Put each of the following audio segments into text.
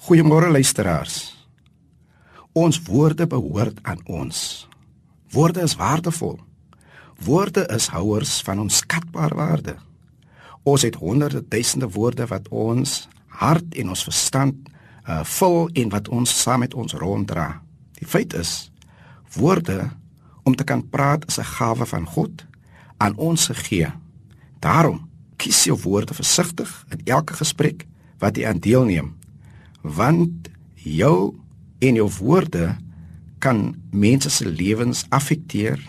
Goeiemôre luisteraars. Ons woorde behoort aan ons. Woorde is waardevol. Woorde is houers van ons skatbare waarde. Ons het honderde duisende woorde wat ons hart en ons verstand uh vul en wat ons saam met ons ronddra. Die feit is woorde om te kan praat is 'n gawe van God aan ons gegee. Daarom kies jou woorde versigtig in elke gesprek wat jy aan deelneem want jou en jou woorde kan mense se lewens affekteer.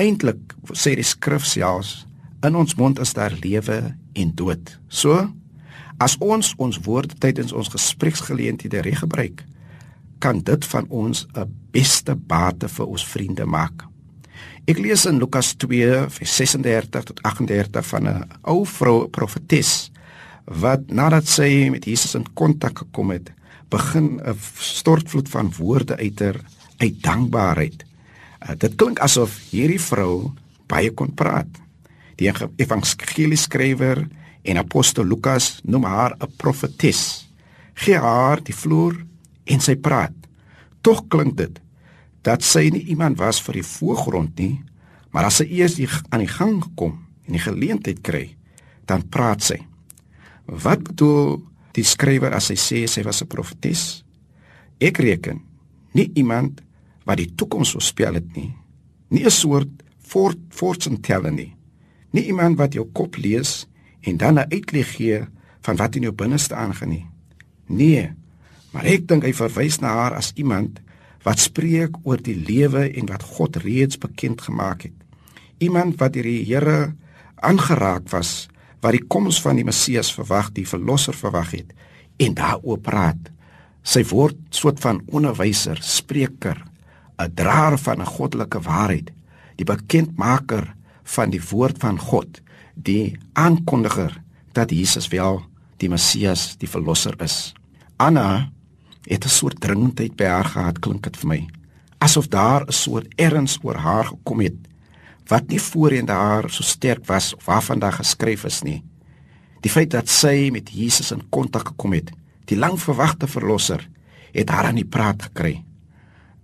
Eintlik sê die skrif selfs in ons mond is daar lewe en dood. So as ons ons woorde tydens ons gespreksgeleenthede reg gebruik, kan dit van ons 'n beste bate vir ons vriende maak. Ek lees in Lukas 2 vers 36 tot 38 van 'n ou vrou profetes wat nadat sy met Jesus in kontak gekom het, begin 'n stortvloed van woorde uiter uit dankbaarheid. Uh, dit klink asof hierdie vrou baie kon praat. Die evangelie skrywer en apostel Lukas noem haar 'n profetes. Gee haar die vloer en sy praat. Tog klink dit dat sy nie iemand was vir die voorgrond nie, maar as sy eers aan die gang kom en die geleentheid kry, dan praat sy. Wat bedoel die skrywer as hy sê sy was 'n profetes? Ek reken nie iemand wat die toekoms voorspel het nie. Nie 'n soort fort fortune teller nie. Nie iemand wat jou kop lees en dan 'n uitleg gee van wat in jou binneste aangaan nie. Nee, maar ek dink hy verwys na haar as iemand wat spreek oor die lewe en wat God reeds bekend gemaak het. Iemand wat deur die Here aangeraak was wat die koms van die Messias verwag, die verlosser verwag het en daaroor praat. Sy word soort van onderwyser, spreker, 'n draer van 'n goddelike waarheid, die bekendmaker van die woord van God, die aankondiger dat Jesus wel die Messias, die verlosser is. Anna het 'n soort dringendheid by haar gehad, klink dit vir my, asof daar 'n soort erns oor haar gekom het wat nie voorheen daar so sterk was of waarvan daar geskryf is nie. Die feit dat sy met Jesus in kontak gekom het, die lang verwagte verlosser, het haar aan die praat gekry.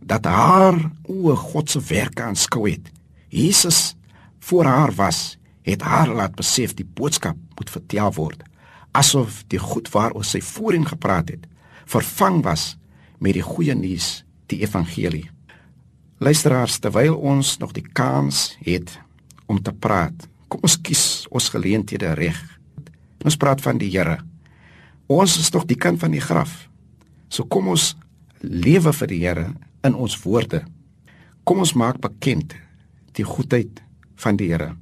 Dat haar o God se werke aanskou het. Jesus voor haar was, het haar laat besef die boodskap moet vertel word, asof die goed waaroor sy voorheen gepraat het, vervang was met die goeie nuus, die evangelie. Luisteraars, terwyl ons nog die kans het om te praat, kom ons kies ons geleenthede reg. Ons praat van die Here. Ons is tog die kind van die graf. So kom ons lewe vir die Here in ons woorde. Kom ons maak bekend die goedheid van die Here.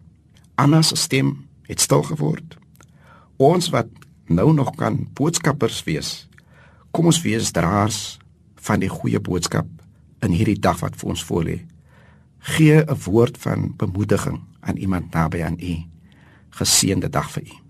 Anna se stem het stil geword. Ons wat nou nog kan boodskappers wees, kom ons wees draers van die goeie boodskap in hierdie dag wat vir ons voorlê. Gee 'n woord van bemoediging aan iemand naby aan u. Geseënde dag vir u.